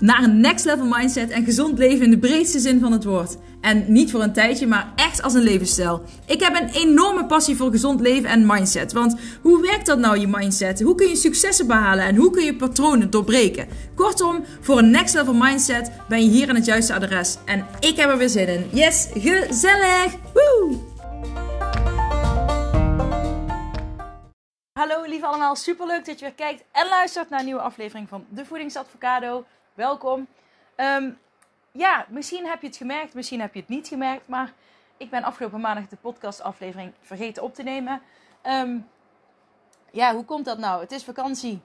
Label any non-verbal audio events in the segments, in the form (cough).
naar een next level mindset en gezond leven in de breedste zin van het woord. En niet voor een tijdje, maar echt als een levensstijl. Ik heb een enorme passie voor gezond leven en mindset. Want hoe werkt dat nou, je mindset? Hoe kun je successen behalen en hoe kun je patronen doorbreken? Kortom, voor een next level mindset ben je hier aan het juiste adres. En ik heb er weer zin in. Yes, gezellig! Woe! Hallo lieve allemaal, superleuk dat je weer kijkt en luistert naar een nieuwe aflevering van De Voedingsadvocado welkom. Um, ja, misschien heb je het gemerkt, misschien heb je het niet gemerkt, maar ik ben afgelopen maandag de podcastaflevering vergeten op te nemen. Um, ja, hoe komt dat nou? Het is vakantie.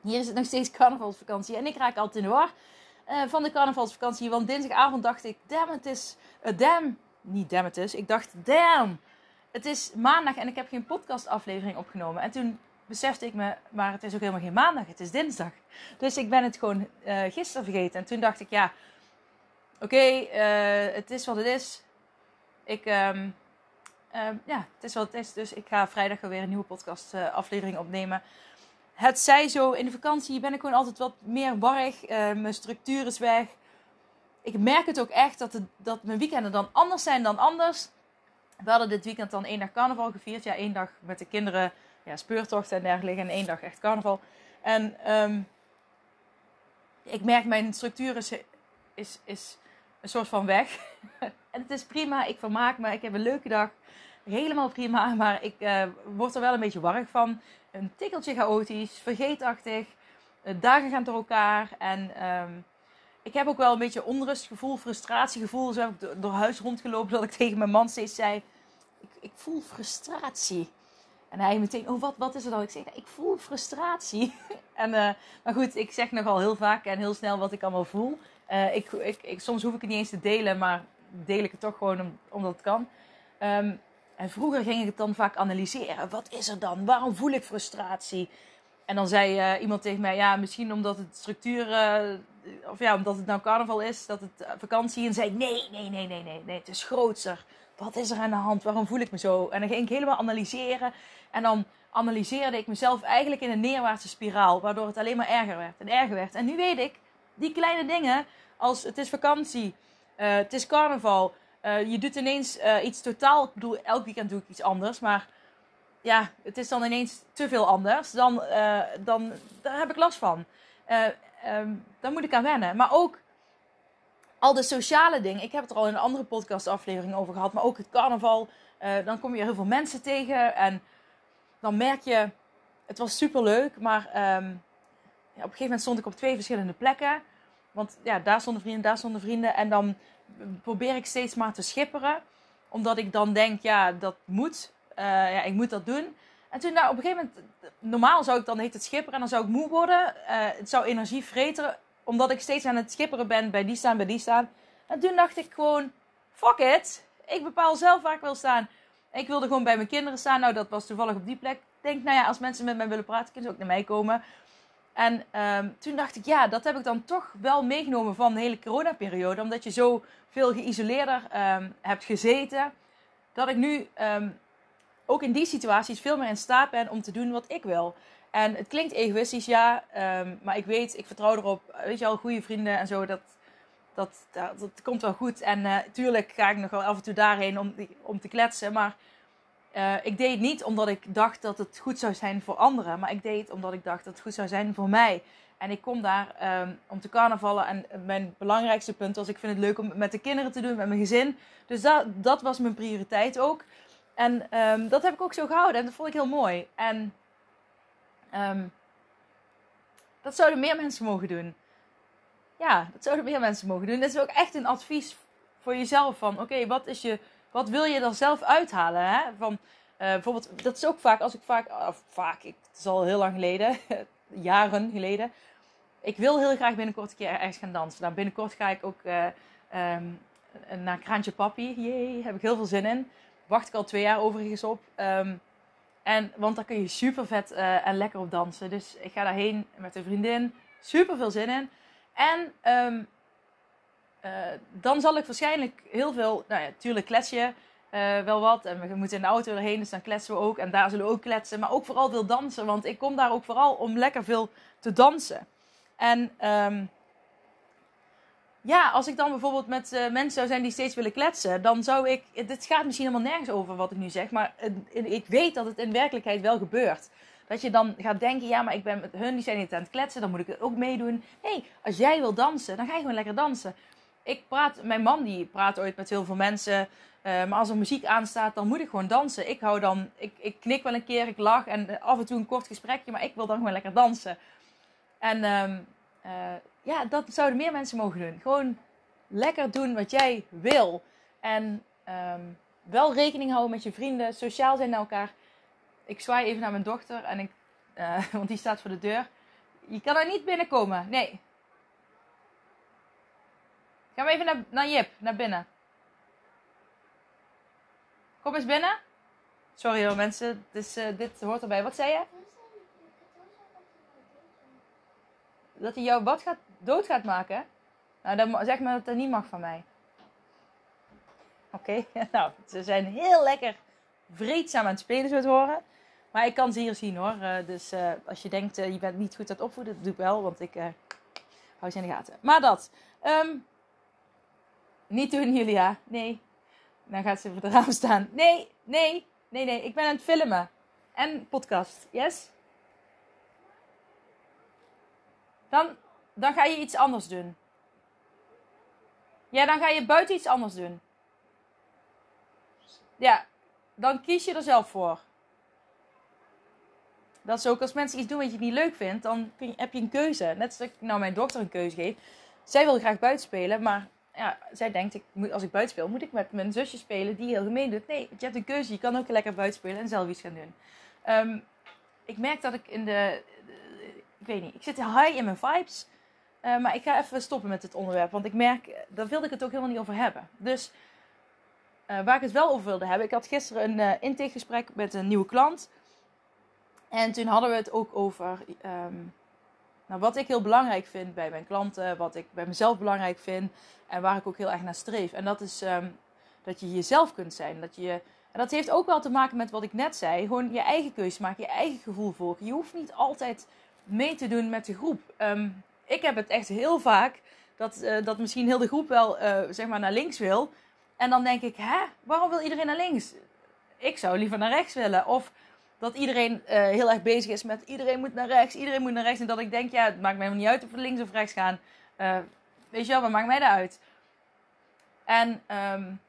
Hier is het nog steeds carnavalsvakantie en ik raak altijd in de war uh, van de carnavalsvakantie. Want dinsdagavond dacht ik, damn, het is, uh, damn, niet damn, het is. Ik dacht, damn, het is maandag en ik heb geen podcastaflevering opgenomen. En toen besefte ik me, maar het is ook helemaal geen maandag, het is dinsdag. Dus ik ben het gewoon uh, gisteren vergeten. En toen dacht ik, ja, oké, uh, het is wat het is. Ik, um, um, ja, het is wat het is. Dus ik ga vrijdag weer een nieuwe podcast uh, aflevering opnemen. Het zij zo, in de vakantie ben ik gewoon altijd wat meer warrig. mijn structuur is weg. Ik merk het ook echt dat, dat mijn weekenden dan anders zijn dan anders. We hadden dit weekend dan één dag carnaval gevierd. Ja, één dag met de kinderen ja, speurtochten en dergelijke. En één dag echt carnaval. En um, ik merk mijn structuur is, is, is een soort van weg. (laughs) en het is prima. Ik vermaak me. Ik heb een leuke dag. Helemaal prima. Maar ik uh, word er wel een beetje warrig van. Een tikkeltje chaotisch. Vergeetachtig. Dagen gaan door elkaar. En um, ik heb ook wel een beetje onrustgevoel, frustratiegevoel. Zo heb ik door, door huis rondgelopen dat ik tegen mijn man steeds zei... Ik, ik voel frustratie. En hij meteen, oh wat, wat is er dan? Ik zeg, ik voel frustratie. (laughs) en, uh, maar goed, ik zeg nogal heel vaak en heel snel wat ik allemaal voel. Uh, ik, ik, ik, soms hoef ik het niet eens te delen, maar deel ik het toch gewoon om, omdat het kan. Um, en vroeger ging ik het dan vaak analyseren. Wat is er dan? Waarom voel ik frustratie? En dan zei uh, iemand tegen mij, ja, misschien omdat het structuur, of ja, omdat het nou carnaval is, dat het vakantie. En zei, nee, nee, nee, nee, nee, nee, het is groter wat is er aan de hand? Waarom voel ik me zo? En dan ging ik helemaal analyseren. En dan analyseerde ik mezelf eigenlijk in een neerwaartse spiraal. Waardoor het alleen maar erger werd en erger werd. En nu weet ik, die kleine dingen, als het is vakantie, uh, het is carnaval. Uh, je doet ineens uh, iets totaal. Ik bedoel, elk weekend doe ik iets anders. Maar ja, het is dan ineens te veel anders. Dan, dan daar heb ik last van. Um, daar moet ik aan wennen. Maar ook al de sociale dingen. Ik heb het er al in een andere podcastaflevering over gehad. Maar ook het carnaval. Dan kom je heel veel mensen tegen. En dan merk je, het was super leuk. Maar ja, op een gegeven moment stond ik op twee verschillende plekken. Want ja, daar stonden vrienden, daar stonden vrienden. En dan probeer ik steeds maar te schipperen. Omdat ik dan denk, ja, dat moet. Uh, ja, ik moet dat doen. En toen nou, op een gegeven moment, normaal zou ik dan heet het schipperen en dan zou ik moe worden. Uh, het zou energie vreten omdat ik steeds aan het schipperen ben bij die staan, bij die staan. En toen dacht ik gewoon, fuck it. Ik bepaal zelf waar ik wil staan. Ik wilde gewoon bij mijn kinderen staan. Nou, dat was toevallig op die plek. Ik denk, nou ja, als mensen met mij willen praten, kunnen ze ook naar mij komen. En um, toen dacht ik, ja, dat heb ik dan toch wel meegenomen van de hele coronaperiode. Omdat je zo veel geïsoleerder um, hebt gezeten. Dat ik nu um, ook in die situaties veel meer in staat ben om te doen wat ik wil. En het klinkt egoïstisch, ja. Maar ik weet, ik vertrouw erop. Weet je al, goede vrienden en zo. Dat, dat, dat, komt wel goed. En uh, tuurlijk ga ik nog wel af en toe daarheen om, om te kletsen. Maar uh, ik deed het niet omdat ik dacht dat het goed zou zijn voor anderen. Maar ik deed het omdat ik dacht dat het goed zou zijn voor mij. En ik kom daar um, om te carnavallen. En mijn belangrijkste punt was, ik vind het leuk om met de kinderen te doen, met mijn gezin. Dus dat, dat was mijn prioriteit ook. En um, dat heb ik ook zo gehouden. En dat vond ik heel mooi. En Um, dat zouden meer mensen mogen doen. Ja, dat zouden meer mensen mogen doen. Dat is ook echt een advies voor jezelf. Van oké, wat is je, wat wil je er zelf uithalen? Hè? Van, uh, bijvoorbeeld, dat is ook vaak, als ik vaak, of vaak, ik, het is al heel lang geleden, (laughs) jaren geleden. Ik wil heel graag binnenkort een keer ergens gaan dansen. Nou, binnenkort ga ik ook uh, um, naar Kraantje Papi. Jee, heb ik heel veel zin in. Wacht ik al twee jaar overigens op. Um, en, want daar kun je super vet uh, en lekker op dansen. Dus ik ga daarheen met een vriendin. Super veel zin in. En um, dan zal ik waarschijnlijk heel veel, nou ja, tuurlijk klets je wel wat. En we moeten in de auto erheen, dus dan kletsen we ook. En daar zullen we ook kletsen. Maar ook vooral veel dansen, want ik kom daar ook vooral om lekker veel te dansen. En ehm, ja, als ik dan bijvoorbeeld met uh, mensen zou zijn die steeds willen kletsen, dan zou ik. Dit gaat misschien helemaal nergens over wat ik nu zeg, maar ik weet dat het in werkelijkheid wel gebeurt. Dat je dan gaat denken, ja, maar ik ben met hun, die zijn niet aan het kletsen, dan moet ik ook meedoen. Nee, als jij wil dansen, dan ga je gewoon lekker dansen. Ik praat, mijn man die praat ooit met heel veel mensen, uh, maar als er muziek aanstaat, dan moet ik gewoon dansen. Ik hou dan, ik, ik knik wel een keer, ik lach en af en toe een kort gesprekje, maar ik wil dan gewoon lekker dansen. En um, ja, dat zouden meer mensen mogen doen. Gewoon lekker doen wat jij wil. En um, wel rekening houden met je vrienden. Sociaal zijn naar elkaar. Ik zwaai even naar mijn dochter. En ik, uh, (laughs) want die staat voor de deur. Je kan er niet binnenkomen. Nee. Ga maar even naar, naar Jip. Naar binnen. Kom eens binnen. Sorry hoor mensen. Dus, dit hoort erbij. Wat zei je? Dat hij jou wat gaat dood gaat maken, nou, dan zeg maar dat dat niet mag van mij. Oké, (laughs) nou, ze zijn heel lekker vreedzaam aan het spelen, zo te horen. Maar ik kan ze hier zien hoor. Uh, dus uh, als je denkt, uh, je bent niet goed aan het opvoeden, dat doe ik wel, want ik hou ze in de gaten. Maar dat. Um, niet doen, Julia. Nee. Dan gaat ze voor het raam staan. Nee, nee, nee, nee. Ik ben aan het filmen. En podcast. Yes? Dan dan ga je iets anders doen. Ja, dan ga je buiten iets anders doen. Ja, dan kies je er zelf voor. Dat is ook als mensen iets doen wat je niet leuk vindt, dan heb je een keuze. Net als ik nou mijn dochter een keuze geef. Zij wil graag buiten spelen, maar ja, zij denkt, ik moet, als ik buiten speel, moet ik met mijn zusje spelen die heel gemeen doet. Nee, je hebt een keuze. Je kan ook lekker buiten spelen en zelf iets gaan doen. Um, ik merk dat ik in de, ik weet niet, ik zit high in mijn vibes. Uh, maar ik ga even stoppen met dit onderwerp. Want ik merk, daar wilde ik het ook helemaal niet over hebben. Dus uh, waar ik het wel over wilde hebben. Ik had gisteren een uh, intakegesprek met een nieuwe klant. En toen hadden we het ook over um, nou, wat ik heel belangrijk vind bij mijn klanten. Wat ik bij mezelf belangrijk vind. En waar ik ook heel erg naar streef. En dat is um, dat je jezelf kunt zijn. Dat je, en dat heeft ook wel te maken met wat ik net zei. Gewoon je eigen keuze maken. Je eigen gevoel volgen. Je hoeft niet altijd mee te doen met de groep. Um, ik heb het echt heel vaak dat, uh, dat misschien heel de groep wel uh, zeg maar naar links wil. En dan denk ik, hè, waarom wil iedereen naar links? Ik zou liever naar rechts willen. Of dat iedereen uh, heel erg bezig is met iedereen moet naar rechts, iedereen moet naar rechts. En dat ik denk, ja, het maakt mij niet uit of we links of rechts gaan. weet je wel, wat maakt mij dat uit? En um,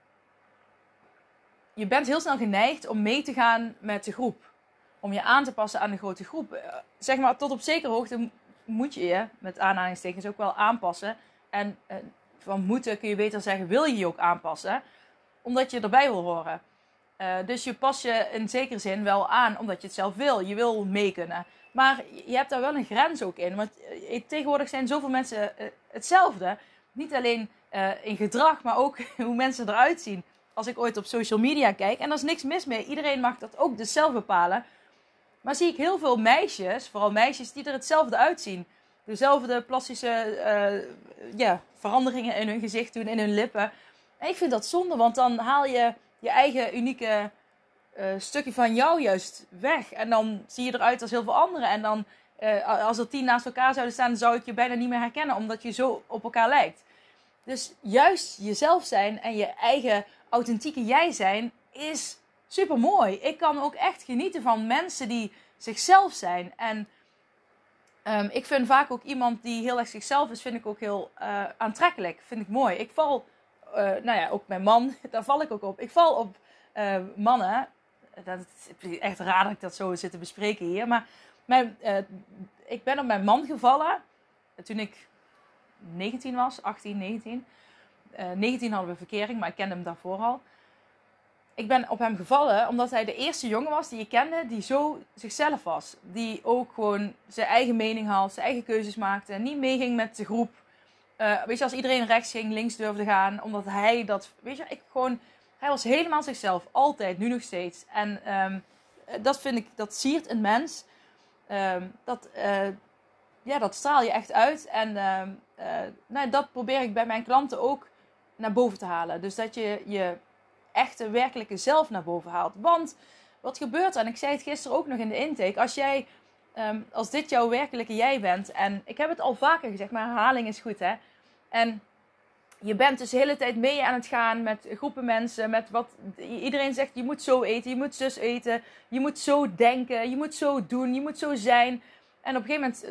je bent heel snel geneigd om mee te gaan met de groep. Om je aan te passen aan de grote groep. zeg maar, tot op zekere hoogte moet je je, met aanhalingstekens, ook wel aanpassen. En van moeten kun je beter zeggen, wil je je ook aanpassen, omdat je erbij wil horen. Uh, dus je pas je in zekere zin wel aan, omdat je het zelf wil. Je wil mee kunnen. Maar je hebt daar wel een grens ook in. Want eh, tegenwoordig zijn zoveel mensen hetzelfde. Niet alleen in gedrag, maar ook (laughs) hoe mensen eruit zien. Als ik ooit op social media kijk, en er is niks mis mee. Iedereen mag dat ook dus zelf bepalen. Maar zie ik heel veel meisjes, vooral meisjes, die er hetzelfde uitzien. Dezelfde plastische veranderingen in hun gezicht doen, in hun lippen. En ik vind dat zonde, want dan haal je je eigen unieke uh, stukje van jou juist weg. En dan zie je eruit als heel veel anderen. En dan, uh, als er tien naast elkaar zouden staan, zou ik je bijna niet meer herkennen, omdat je zo op elkaar lijkt. Dus juist jezelf zijn en je eigen authentieke jij zijn is super mooi. Ik kan ook echt genieten van mensen die zichzelf zijn. En um, ik vind vaak ook iemand die heel erg zichzelf is, vind ik ook heel uh, aantrekkelijk. Vind ik mooi. Ik val, uh, nou ja, ook mijn man, (laughs) daar val ik ook op. Ik val op uh, mannen. Dat is echt raar dat ik dat zo zit te bespreken hier. Maar mijn, ik ben op mijn man gevallen toen ik 19 was, 18, 19. 19 hadden we verkering, maar ik kende hem daarvoor al ik ben op hem gevallen omdat hij de eerste jongen was die ik kende die zo zichzelf was. Die ook gewoon zijn eigen mening had, zijn eigen keuzes maakte. En niet meeging met de groep. Uh, weet je, als iedereen rechts ging, links durfde gaan. Omdat hij dat, weet je, ik gewoon... Hij was helemaal zichzelf. Altijd, nu nog steeds. En um, dat vind ik, dat siert een mens. Um, dat, uh, ja, dat straal je echt uit. En ehm, eh, nou, dat probeer ik bij mijn klanten ook naar boven te halen. Dus dat je je echte, werkelijke zelf naar boven haalt. Want wat gebeurt er? En ik zei het gisteren ook nog in de intake. Als jij, ehm, als dit jouw werkelijke jij bent. En ik heb het al vaker gezegd, maar herhaling is goed hè. En je bent dus de hele tijd mee aan het gaan met groepen mensen. Met wat iedereen zegt: je moet zo eten, je moet zus eten, je moet zo denken, je moet zo doen, je moet zo zijn. En op een gegeven moment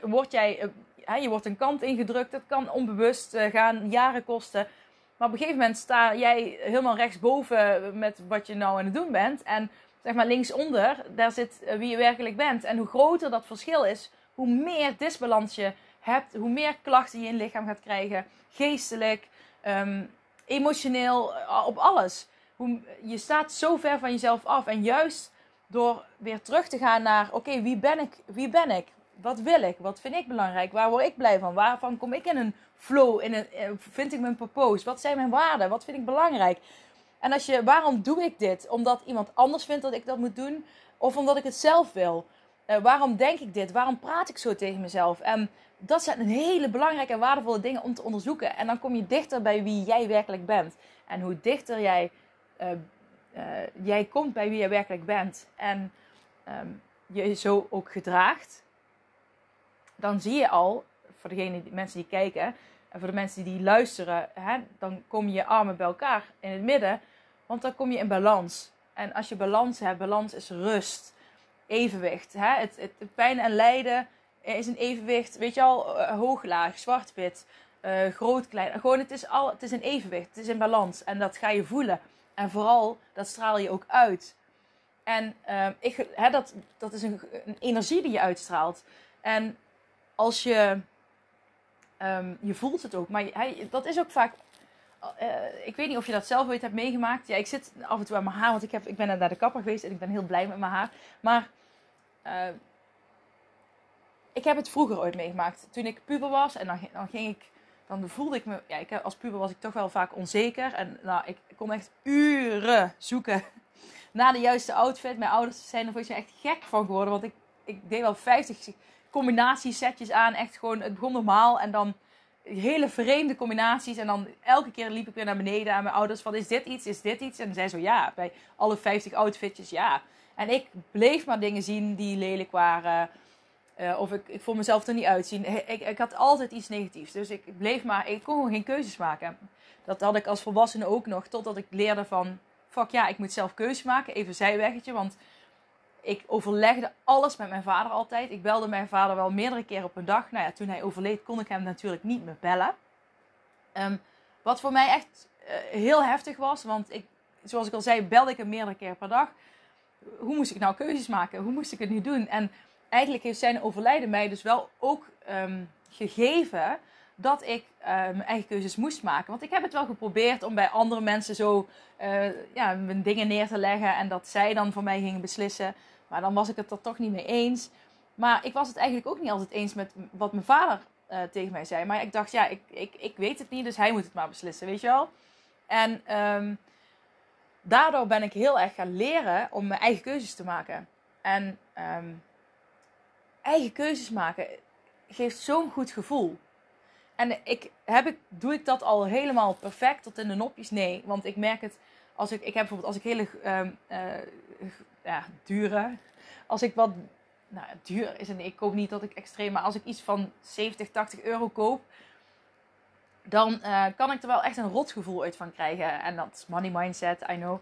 eh, word, jij, uh, je wordt een kant ingedrukt. Dat kan onbewust uh, gaan, jaren kosten. Maar op een gegeven moment sta jij helemaal rechtsboven met wat je nou aan het doen bent. En zeg maar linksonder, daar zit wie je werkelijk bent. En hoe groter dat verschil is, hoe meer disbalans je hebt, hoe meer klachten je in je lichaam gaat krijgen. Geestelijk, um, emotioneel, op alles. Hoe, je staat zo ver van jezelf af. En juist door weer terug te gaan naar: oké, wie ben ik? Wie ben ik? Wat wil ik? Wat vind ik belangrijk? Waar word ik blij van? Waarvan kom ik in een flow? In een, eh, vind ik mijn purpose? Wat zijn mijn waarden? Wat vind ik belangrijk? En als je, waarom doe ik dit? Omdat iemand anders vindt dat ik dat moet doen? Of omdat ik het zelf wil? Uh, waarom denk ik dit? Waarom praat ik zo tegen mezelf? En dat zijn hele belangrijke en waardevolle dingen om te onderzoeken. En dan kom je dichter bij wie jij werkelijk bent. En hoe dichter jij uh, uh, jij komt bij wie je werkelijk bent en um, je zo ook gedraagt, dan zie je al, voor degene, die, mensen die kijken en voor de mensen die luisteren, hè, dan kom je armen bij elkaar in het midden, want dan kom je in balans. En als je balans hebt, balans is rust, evenwicht. Hè? Het, het, pijn en lijden is een evenwicht, weet je al, uh, hoog, laag, zwart, wit, uh, groot, klein. Gewoon, het is, al, het is een evenwicht, het is in balans en dat ga je voelen. En vooral, dat straal je ook uit. En uh, ik, hè, dat, dat is een, een, energie die je uitstraalt. En als je, um, je voelt het ook, maar hij, dat is ook vaak, uh, ik weet niet of je dat zelf ooit hebt meegemaakt. Ja, ik zit af en toe aan mijn haar, want ik, heb, ik ben naar de kapper geweest en ik ben heel blij met mijn haar. Maar uh, ik heb het vroeger ooit meegemaakt. Toen ik puber was en dan, dan ging ik dan voelde ik me, ja, ik, als puber was ik toch wel vaak onzeker. En nou, ik kon echt uren zoeken (laughs) naar de juiste outfit. Mijn ouders zijn er volgens mij echt gek van geworden. Want ik, ik deed wel 50 combinatiesetjes aan. Echt gewoon, het begon normaal. En dan hele vreemde combinaties. En dan elke keer liep ik weer naar beneden aan mijn ouders van, is dit iets, is dit iets? En zij zo, ja, bij alle 50 outfitjes, ja. En ik bleef maar dingen zien die lelijk waren. Uh, of ik, ik vond mezelf er niet uitzien. Ik, ik had altijd iets negatiefs. Dus ik bleef maar, ik kon gewoon geen keuzes maken. Dat had ik als volwassene ook nog. Totdat ik leerde van, fuck ja, ik moet zelf keuzes maken. Even zijweggetje, want ik overlegde alles met mijn vader altijd. Ik belde mijn vader wel meerdere keren op een dag. Nou ja, toen hij overleed kon ik hem natuurlijk niet meer bellen. Um, wat voor mij echt uh, heel heftig was. Want ik, zoals ik al zei, belde ik hem meerdere keren per dag. Hoe moest ik nou keuzes maken? Hoe moest ik het nu doen? En eigenlijk heeft zijn overlijden mij dus wel ook um, gegeven dat ik uh, mijn eigen keuzes moest maken. Want ik heb het wel geprobeerd om bij andere mensen zo uh, ja, mijn dingen neer te leggen en dat zij dan voor mij gingen beslissen. Maar dan was ik het er toch niet mee eens. Maar ik was het eigenlijk ook niet altijd eens met wat mijn vader uh, tegen mij zei. Maar ik dacht, ja, ik, ik, ik weet het niet, dus hij moet het maar beslissen, weet je wel. En um, daardoor ben ik heel erg gaan leren om mijn eigen keuzes te maken. En um, eigen keuzes maken geeft zo'n goed gevoel. En ik, heb ik, doe ik dat al helemaal perfect tot in de nopjes? Nee, want ik merk het als ik, ik heb bijvoorbeeld als ik hele um, uh, ja, dure, als ik wat, nou duur is het, ik koop niet dat ik extreem, maar als ik iets van 70, 80 euro koop, dan uh, kan ik er wel echt een rotgevoel uit van krijgen. En dat money mindset, I know.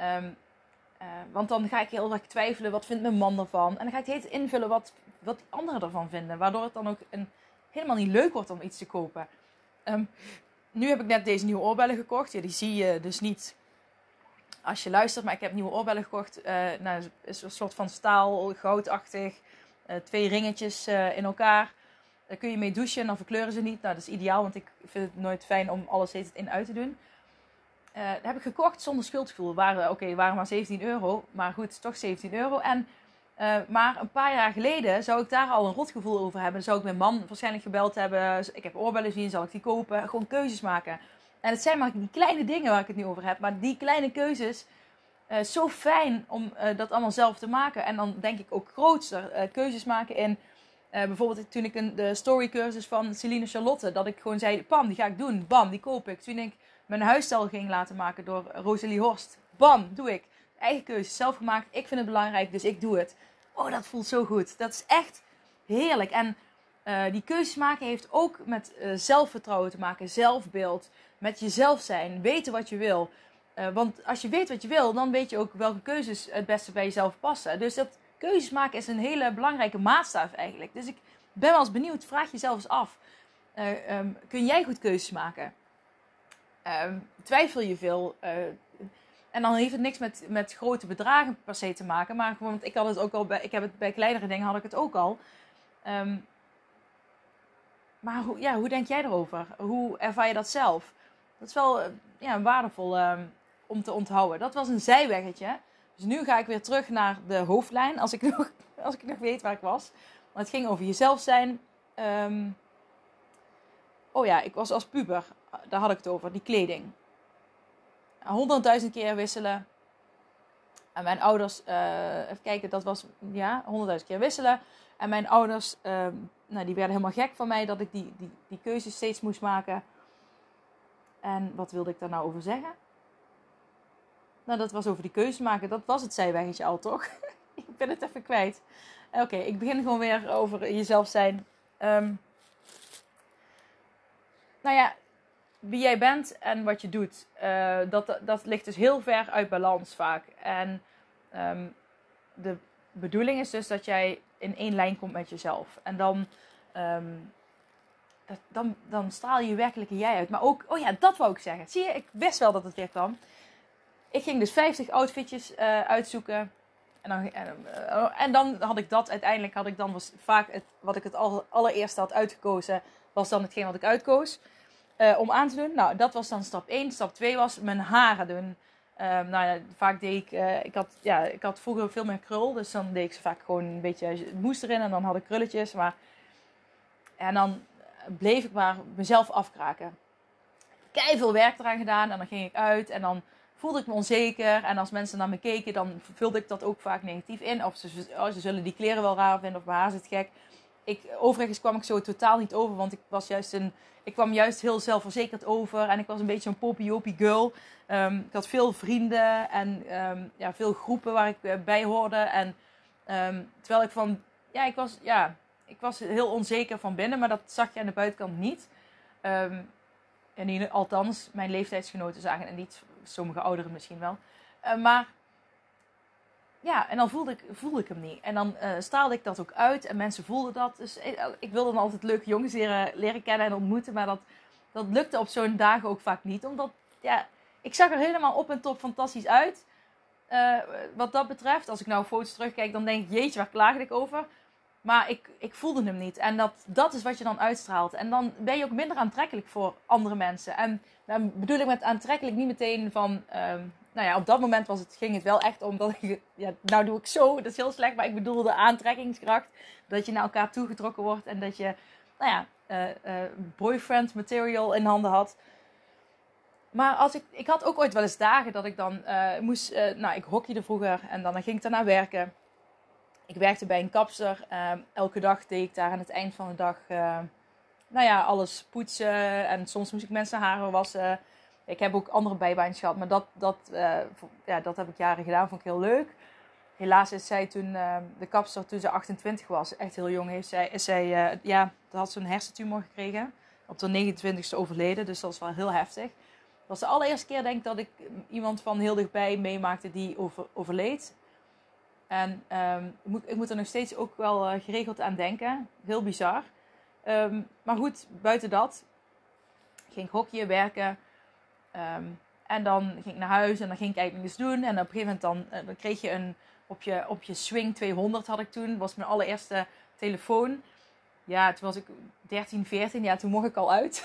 Um, uh, want dan ga ik heel erg twijfelen, wat vindt mijn man ervan? En dan ga ik het invullen wat, wat anderen ervan vinden. Waardoor het dan ook een, helemaal niet leuk wordt om iets te kopen. Um, nu heb ik net deze nieuwe oorbellen gekocht. Ja, die zie je dus niet als je luistert. Maar ik heb nieuwe oorbellen gekocht. Uh, nou, is een soort van staal, goudachtig. Uh, twee ringetjes in elkaar. Daar kun je mee douchen en dan verkleuren ze niet. Nou, dat is ideaal, want ik vind het nooit fijn om alles steeds in uit te doen. Uh, heb ik gekocht zonder schuldgevoel. Waren, oké, waren maar 17 euro. Maar goed, toch 17 euro. En, maar een paar jaar geleden zou ik daar al een rotgevoel over hebben. Zou ik mijn man waarschijnlijk gebeld hebben. Ik heb oorbellen zien, zal ik die kopen? Gewoon keuzes maken. En het zijn maar die kleine dingen waar ik het nu over heb. Maar die kleine keuzes, uh, zo fijn om dat allemaal zelf te maken. En dan denk ik ook grootste keuzes maken in bijvoorbeeld toen ik een, de storycursus van Celine Charlotte, dat ik gewoon zei, pam, die ga ik doen. Bam, die koop ik. Toen ik mijn huisstijl ging laten maken door Rosalie Horst. Bam, doe ik. Eigen keuze, zelf gemaakt. Ik vind het belangrijk, dus ik doe het. Oh, dat voelt zo goed. Dat is echt heerlijk. En die keuzes maken heeft ook met zelfvertrouwen te maken, zelfbeeld, met jezelf zijn, weten wat je wil. Uh, want als je weet wat je wil, dan weet je ook welke keuzes het beste bij jezelf passen. Dus dat keuzes maken is een hele belangrijke maatstaf eigenlijk. Dus ik ben wel eens benieuwd, vraag jezelf eens af. Um, kun jij goed keuzes maken? Um, twijfel je veel? en dan heeft het niks met, met grote bedragen per se te maken. Maar want ik had het ook al bij, ik heb het bij kleinere dingen had ik het ook al. Um, maar hoe, ja, hoe denk jij erover? Hoe ervaar je dat zelf? Dat is wel ja, waardevol um, om te onthouden. Dat was een zijweggetje. Dus nu ga ik weer terug naar de hoofdlijn. Als ik (laughs) nog, als ik nog weet waar ik was. Want het ging over jezelf zijn. Um, oh ja, ik was als puber. Daar had ik het over. Die kleding. Honderdduizend keer wisselen. En mijn ouders, uh, even kijken, dat was ja, honderdduizend keer wisselen. En mijn ouders, uh, nou, die werden helemaal gek van mij dat ik die, die, die keuzes steeds moest maken. En wat wilde ik daar nou over zeggen? Nou, dat was over die keuze maken. Dat was het zijweggetje al, toch? (laughs) ik ben het even kwijt. Oké, ik begin gewoon weer over jezelf zijn. Um, nou ja, wie jij bent en wat je doet, uh, dat, dat ligt dus heel ver uit balans vaak. En um, de bedoeling is dus dat jij in één lijn komt met jezelf. En dan, dat, dan, dan straal je werkelijke jij uit. Maar ook, oh ja, dat wou ik zeggen. Zie je, ik wist wel dat het weer kwam. Ik ging dus 50 outfitjes uh, uitzoeken. En dan, uh, en dan had ik dat uiteindelijk, had ik dan was vaak het, wat ik het allereerste had uitgekozen, was dan hetgeen wat ik uitkoos. Om aan te doen. Nou, dat was dan stap 1. Stap 2 was mijn haren doen. Um, nou ja, vaak deed ik, ik, had, ja, ik had vroeger veel meer krul, dus dan deed ik ze vaak gewoon een beetje moest erin en dan had ik krulletjes. Maar, en dan bleef ik maar mezelf afkraken. Kei veel werk eraan gedaan en dan ging ik uit en dan voelde ik me onzeker. En als mensen naar me keken, dan vulde ik dat ook vaak negatief in. Of ze, oh, zullen die kleren wel raar vinden of bij haar zit gek. Ik, overigens kwam ik zo totaal niet over, want ik was juist een ik kwam juist heel zelfverzekerd over en ik was een beetje een poppy girl. Um, ik had veel vrienden en um, ja, veel groepen waar ik eh, bij hoorde. En um, terwijl ik van, ja, ik was, ja, ik was heel onzeker van binnen, maar dat zag je aan de buitenkant niet. en althans, mijn leeftijdsgenoten zagen en niet, sommige ouderen misschien wel. Uh, maar ja, en dan voelde ik, voelde ik hem niet. En dan uh, straalde ik dat ook uit en mensen voelden dat. Dus ik, eh, ik wilde dan altijd leuke jongens leren, kennen en ontmoeten. Maar dat, dat lukte op zo'n dagen ook vaak niet. Omdat, ja, ik zag er helemaal op en top fantastisch uit. Wat dat betreft, als ik nou foto's terugkijk, dan denk ik, jeetje, waar klaagde ik over? Maar ik, ik voelde hem niet. En dat, dat is wat je dan uitstraalt. En dan ben je ook minder aantrekkelijk voor andere mensen. En dan bedoel ik met aantrekkelijk niet meteen van... Uh, nou ja, op dat moment was het, ging het wel echt om dat ik... Ja, nou doe ik zo, (laughs) dat is heel slecht. Maar ik bedoel de aantrekkingskracht. Dat je naar elkaar toegetrokken wordt. En dat je, nou ja, uh, uh, boyfriend material in handen had. Maar als ik, ik had ook ooit wel eens dagen dat ik dan uh, moest... nou, ik hockeyde vroeger en dan, dan ging ik daarna werken. Ik werkte bij een kapster. elke dag deed ik daar aan het eind van de dag... nou ja, alles poetsen. En soms moest ik mensen haren wassen. Ik heb ook andere bijbaantjes gehad, maar dat, dat, uh, ja, dat heb ik jaren gedaan. Vond ik heel leuk. Helaas is zij toen, uh, de kapster, toen ze 28 was, echt heel jong, heeft zij, zij, uh, ja, had ze een hersentumor gekregen. Op de 29ste overleden, dus dat was wel heel heftig. Het was de allereerste keer, denk ik, dat ik iemand van heel dichtbij meemaakte die over, overleed. En um, ik, moet, ik moet er nog steeds ook wel geregeld aan denken. Heel bizar. Um, maar goed, buiten dat ging ik hockeyen, werken. Um, en dan ging ik naar huis en dan ging ik eigenlijk niks doen. En op een gegeven moment dan, dan kreeg je een, op je, op je Swing 200 had ik toen. was mijn allereerste telefoon. Ja, toen was ik 13, 14. Ja, toen mocht ik al uit.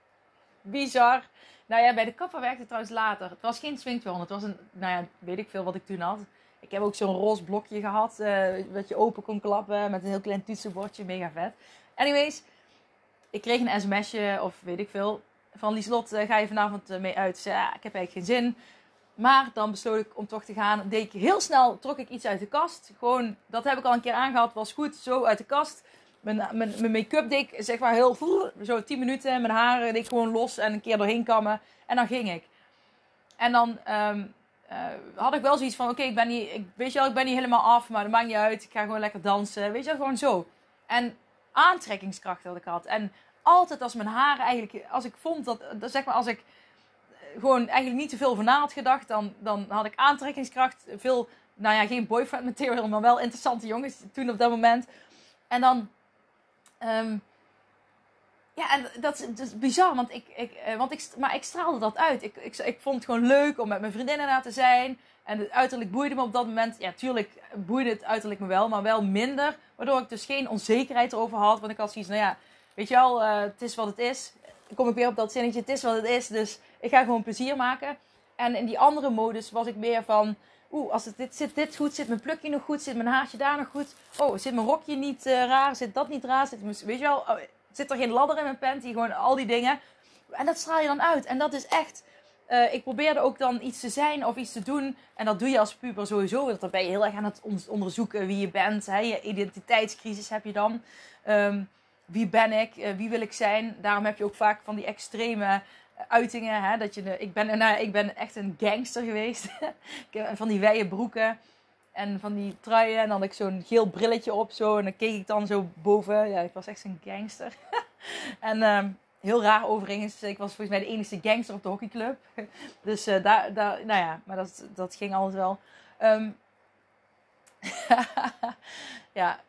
(laughs) Bizar. Nou ja, bij de kapper werkte trouwens later. Het was geen Swing 200. Het was een, nou ja, weet ik veel wat ik toen had. Ik heb ook zo'n roze blokje gehad. Uh, wat je open kon klappen met een heel klein toetsenbordje. Mega vet. Anyways, ik kreeg een sms'je of weet ik veel van Lieslot, uh, ga je vanavond uh, mee uit? Zei, ja, ik heb eigenlijk geen zin. Maar dan besloot ik om toch te gaan. Deed ik heel snel, trok ik iets uit de kast. Gewoon, dat heb ik al een keer aangehad, was goed, zo uit de kast. mijn, mijn, mijn make-up deed ik zeg maar heel... Zo 10 minuten. Mijn haren deed ik gewoon los en een keer doorheen kammen. En dan ging ik. En dan ehm, eh, had ik wel zoiets van... Oké, ik ben niet... Ik, weet je wel, ik ben niet helemaal af. Maar dat maakt niet uit. Ik ga gewoon lekker dansen. Weet je wel, gewoon zo. En aantrekkingskracht dat ik had. En altijd als mijn haren eigenlijk... Als ik vond dat... dat zeg maar als ik gewoon eigenlijk niet te veel over na had gedacht... Dan, dan had ik aantrekkingskracht. Veel... Nou ja, geen boyfriend material. Maar wel interessante jongens toen op dat moment. En dan... ehm, ja, dat is, dat is bizar, want ik, ik, eh, want ik, maar ik straalde dat uit. Ik, ik, ik vond het gewoon leuk om met mijn vriendinnen na te zijn. En het uiterlijk boeide me op dat moment. Ja, tuurlijk boeide het uiterlijk me wel, maar wel minder. Waardoor ik dus geen onzekerheid erover had. Want ik had zoiets, nou ja, weet je wel, eh, het is wat het is. Kom ik weer op dat zinnetje, het is wat het is. Dus ik ga gewoon plezier maken. En in die andere modus was ik meer van... Oeh, als dit, zit dit goed? Zit mijn plukje nog goed? Zit mijn haartje daar nog goed? Oh, zit mijn rokje niet eh, raar? Zit dat niet raar? Zit, weet je wel, oh, zit er geen ladder in mijn panty? Gewoon al die dingen. En dat straal je dan uit. En dat is echt... eh, ik probeerde ook dan iets te zijn of iets te doen. En dat doe je als puber sowieso. Want dan ben je heel erg aan het on- onderzoeken wie je bent. Hè? Je identiteitscrisis heb je dan. Ehm, wie ben ik? Eh, wie wil ik zijn? Daarom heb je ook vaak van die extreme uitingen. Hè? Dat je, ik, ben, nou, ik ben echt een gangster geweest. (laughs) ik heb van die wijde broeken. En van die truien. En dan had ik zo'n geel brilletje op. Zo. En dan keek ik dan zo boven. Ja, ik was echt zo'n gangster. (laughs) en ehm, heel raar overigens. Ik was volgens mij de enige gangster op de hockeyclub. (laughs) dus eh, daar, daar, nou ja, maar dat, dat ging altijd wel. Ehm, (laughs) ja,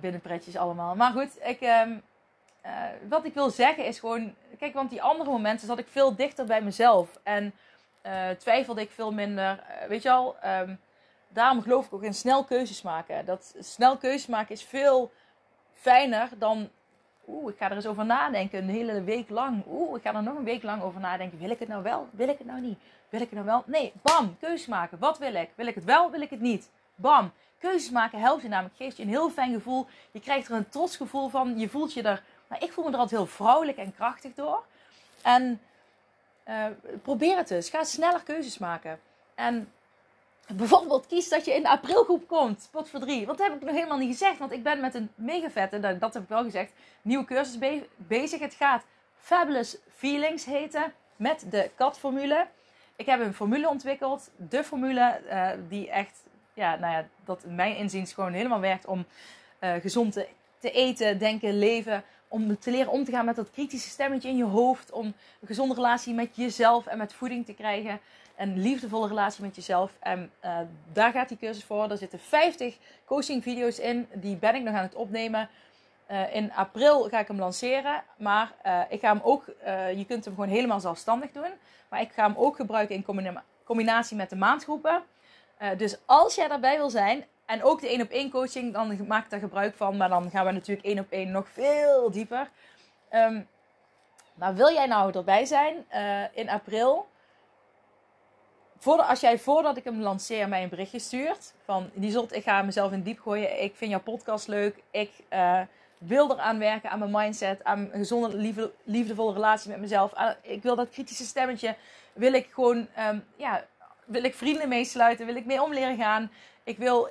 binnenpretjes allemaal. Maar goed, ik, ehm, eh, wat ik wil zeggen is gewoon... Kijk, want die andere momenten zat ik veel dichter bij mezelf. En eh, twijfelde ik veel minder. Weet je al, daarom geloof ik ook in snel keuzes maken. Dat snel keuzes maken is veel fijner dan... Oeh, ik ga er eens over nadenken, een hele week lang. Oeh, ik ga er nog een week lang over nadenken. Wil ik het nou wel? Wil ik het nou niet? Wil ik het nou wel? Nee, bam, keuzes maken. Wat wil ik? Wil ik het wel? Wil ik het niet? Bam. Keuzes maken helpt je namelijk. Geeft je een heel fijn gevoel. Je krijgt er een trots gevoel van. Je voelt je er... Nou, ik voel me er altijd heel vrouwelijk en krachtig door. En eh, probeer het dus. Ga sneller keuzes maken. En bijvoorbeeld kies dat je in de aprilgroep komt. Pot voor drie. Dat heb ik nog helemaal niet gezegd. Want ik ben met een mega vette, dat, dat heb ik wel gezegd, nieuwe cursus be- bezig. Het gaat Fabulous Feelings heten. Met de katformule. Ik heb een formule ontwikkeld. De formule eh, die echt, ja, nou ja, dat in mijn inziens gewoon helemaal werkt om eh, gezond te, te eten, denken, leven. Om te leren om te gaan met dat kritische stemmetje in je hoofd. Om een gezonde relatie met jezelf en met voeding te krijgen. Een liefdevolle relatie met jezelf. En eh, daar gaat die cursus voor. Er zitten 50 coaching video's in. Die ben ik nog aan het opnemen. Eh, in april ga ik hem lanceren. Maar eh, ik ga hem ook, je kunt hem gewoon helemaal zelfstandig doen. Maar ik ga hem ook gebruiken in combina- combinatie met de maandgroepen. Dus als jij daarbij wil zijn, en ook de één op één coaching, dan maak ik daar gebruik van. Maar dan gaan we natuurlijk één op één nog veel dieper. Ehm, maar wil jij nou erbij zijn in april? Voordat, als jij voordat ik hem lanceer mij een berichtje stuurt. Van Lieselt, ik ga mezelf in diep gooien. Ik vind jouw podcast leuk. Ik eh, wil eraan werken, aan mijn mindset. Aan een gezonde, liefde, liefdevolle relatie met mezelf. Aan- ik wil dat kritische stemmetje. Wil ik gewoon, ehm, ja, wil ik vrienden meesluiten. Wil ik mee om leren gaan. Ik wil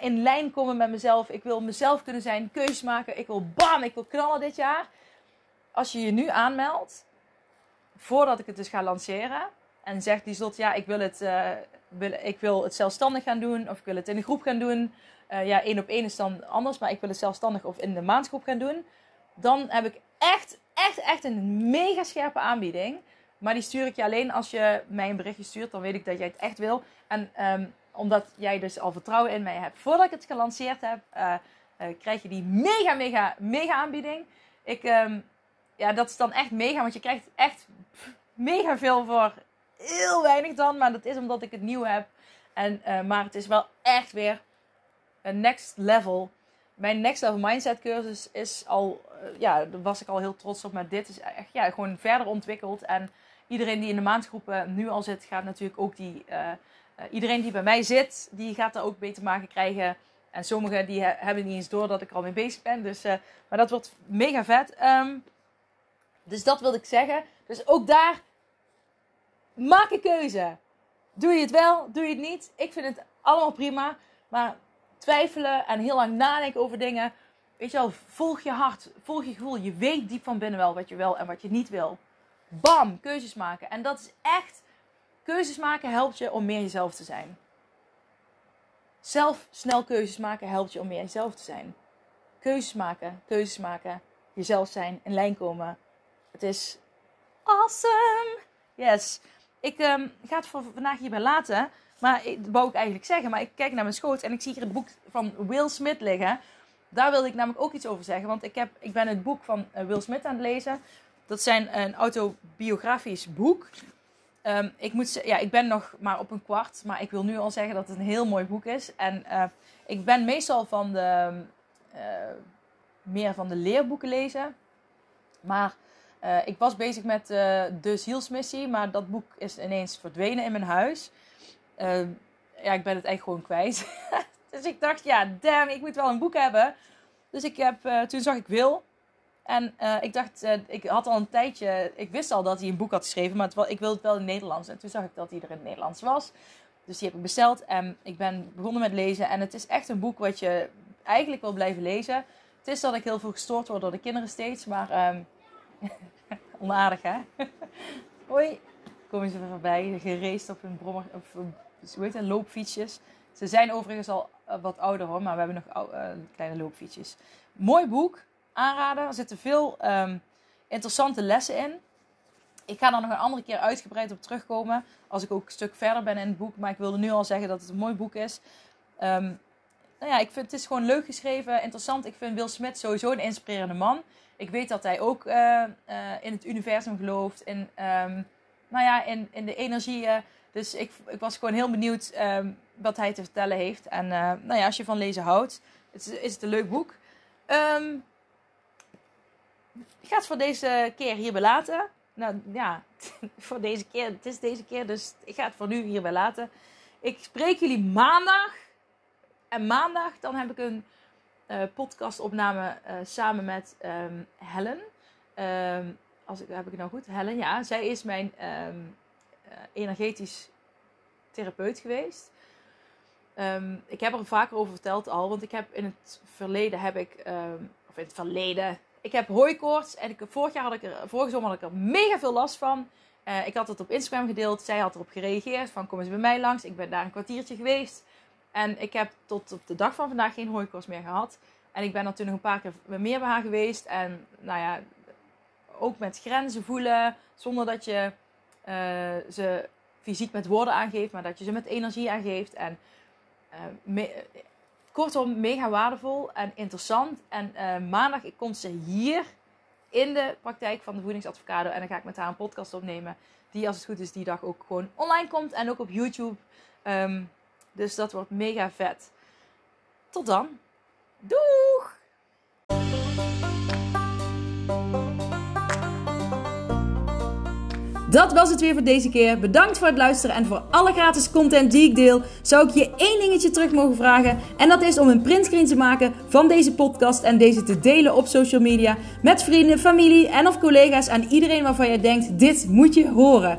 in lijn komen met mezelf. Ik wil mezelf kunnen zijn. Keuzes maken. Ik wil bam, ik wil knallen dit jaar. Als je je nu aanmeldt. Voordat ik het dus ga lanceren. En zegt die slot, ja, ik wil, het, eh, wil, ik wil het zelfstandig gaan doen. Of ik wil het in een groep gaan doen. Eh, ja, één op één is dan anders. Maar ik wil het zelfstandig of in de maandgroep gaan doen. Dan heb ik echt, echt, echt een mega scherpe aanbieding. Maar die stuur ik je alleen als je mij een berichtje stuurt. Dan weet ik dat jij het echt wil. En ehm, omdat jij dus al vertrouwen in mij hebt. Voordat ik het gelanceerd heb, eh, krijg je die mega, mega, mega aanbieding. Ik, ehm, ja, dat is dan echt mega. Want je krijgt echt mega veel voor heel weinig dan. Maar dat is omdat ik het nieuw heb. En, eh, maar het is wel echt weer een next level. Mijn next level mindset cursus is al, eh, ja, daar was ik al heel trots op. Maar dit is echt, ja, gewoon verder ontwikkeld. En iedereen die in de maandgroepen nu al zit, gaat natuurlijk ook die, eh, iedereen die bij mij zit, die gaat er ook te maken krijgen. En sommigen die he- hebben niet eens door dat ik er al mee bezig ben. Dus, maar dat wordt mega vet. Ehm, dus dat wilde ik zeggen. Dus ook daar, maak een keuze. Doe je het wel, doe je het niet. Ik vind het allemaal prima. Maar twijfelen en heel lang nadenken over dingen. weet je wel, volg je hart, volg je gevoel. Je weet diep van binnen wel wat je wil en wat je niet wil. Bam, keuzes maken. En dat is echt, keuzes maken helpt je om meer jezelf te zijn. Zelf snel keuzes maken helpt je om meer jezelf te zijn. Keuzes maken, keuzes maken, jezelf zijn, in lijn komen. Het is awesome. Yes. Ik um, ga het voor vandaag hierbij laten. Maar dat wou ik eigenlijk zeggen. Maar ik kijk naar mijn schoot en ik zie hier het boek van Will Smith liggen. Daar wilde ik namelijk ook iets over zeggen. Want ik, heb, ik ben het boek van uh, Will Smith aan het lezen. Dat zijn een autobiografisch boek. Um, ik, moet, ja, ik ben nog maar op een kwart. Maar ik wil nu al zeggen dat het een heel mooi boek is. En uh, ik ben meestal van de, uh, meer van de leerboeken lezen. Maar uh, ik was bezig met uh, de zielsmissie, maar dat boek is ineens verdwenen in mijn huis. Uh, ja, ik ben het echt gewoon kwijt. (laughs) dus ik dacht, ja, damn, ik moet wel een boek hebben. Dus ik heb, toen zag ik Wil. En ik dacht, ik had al een tijdje, ik wist al dat hij een boek had geschreven, maar ik wilde het wel in het Nederlands. En toen zag ik dat hij er in het Nederlands was. Dus die heb ik besteld en ik ben begonnen met lezen. En het is echt een boek wat je eigenlijk wil blijven lezen. Het is dat ik heel veel gestoord word door de kinderen steeds, maar... Um, (laughs) Onaardig, hè? (laughs) Hoi. Komen ze voorbij, gereest op hun brommer, of hoe loopfietsjes. Ze zijn overigens al eh, wat ouder hoor, maar we hebben nog uh, kleine loopfietsjes. Mooi boek, aanraden. Er zitten veel um, interessante lessen in. Ik ga daar nog een andere keer uitgebreid op terugkomen. Als ik ook een stuk verder ben in het boek. Maar ik wilde nu al zeggen dat het een mooi boek is. Um, nou ja, ik vind het is gewoon leuk geschreven, interessant. Ik vind Will Smith sowieso een inspirerende man. Ik weet dat hij ook uh, uh, in het universum gelooft. In, um, nou ja, in, in de energieën. Dus ik, ik was gewoon heel benieuwd um, wat hij te vertellen heeft. En uh, nou ja, als je van lezen houdt, is, is het een leuk boek. Um, ik ga het voor deze keer hierbij laten. Nou ja, (laughs) voor deze keer. Het is deze keer, dus ik ga het voor nu hierbij laten. Ik spreek jullie maandag. En maandag dan heb ik een podcastopname uh, samen met um, Helen. Um, als ik, heb ik het nou goed? Helen, ja. Zij is mijn um, uh, energetisch therapeut geweest. ik heb er vaker over verteld al, want ik heb in het verleden heb ik, of in het verleden, ik heb hooikoorts en ik, vorig jaar had ik er, vorige zomer had ik er mega veel last van. Ik had het op Instagram gedeeld, zij had erop gereageerd van kom eens bij mij langs. Ik ben daar een kwartiertje geweest. En ik heb tot op de dag van vandaag geen hooikoorts meer gehad. En ik ben toen nog een paar keer meer bij haar geweest. En nou ja, ook met grenzen voelen. Zonder dat je uh, ze fysiek met woorden aangeeft, maar dat je ze met energie aangeeft. En me, kortom, mega waardevol en interessant. En uh, maandag komt ze hier in de praktijk van de voedingsadvocado. En dan ga ik met haar een podcast opnemen. Die, als het goed is, die dag ook gewoon online komt. En ook op YouTube. Um, dus dat wordt mega vet. Tot dan. Doeg! Dat was het weer voor deze keer. Bedankt voor het luisteren en voor alle gratis content die ik deel. Zou ik je één dingetje terug mogen vragen? En dat is om een printscreen te maken van deze podcast en deze te delen op social media met vrienden, familie en of collega's en iedereen waarvan jij denkt: dit moet je horen.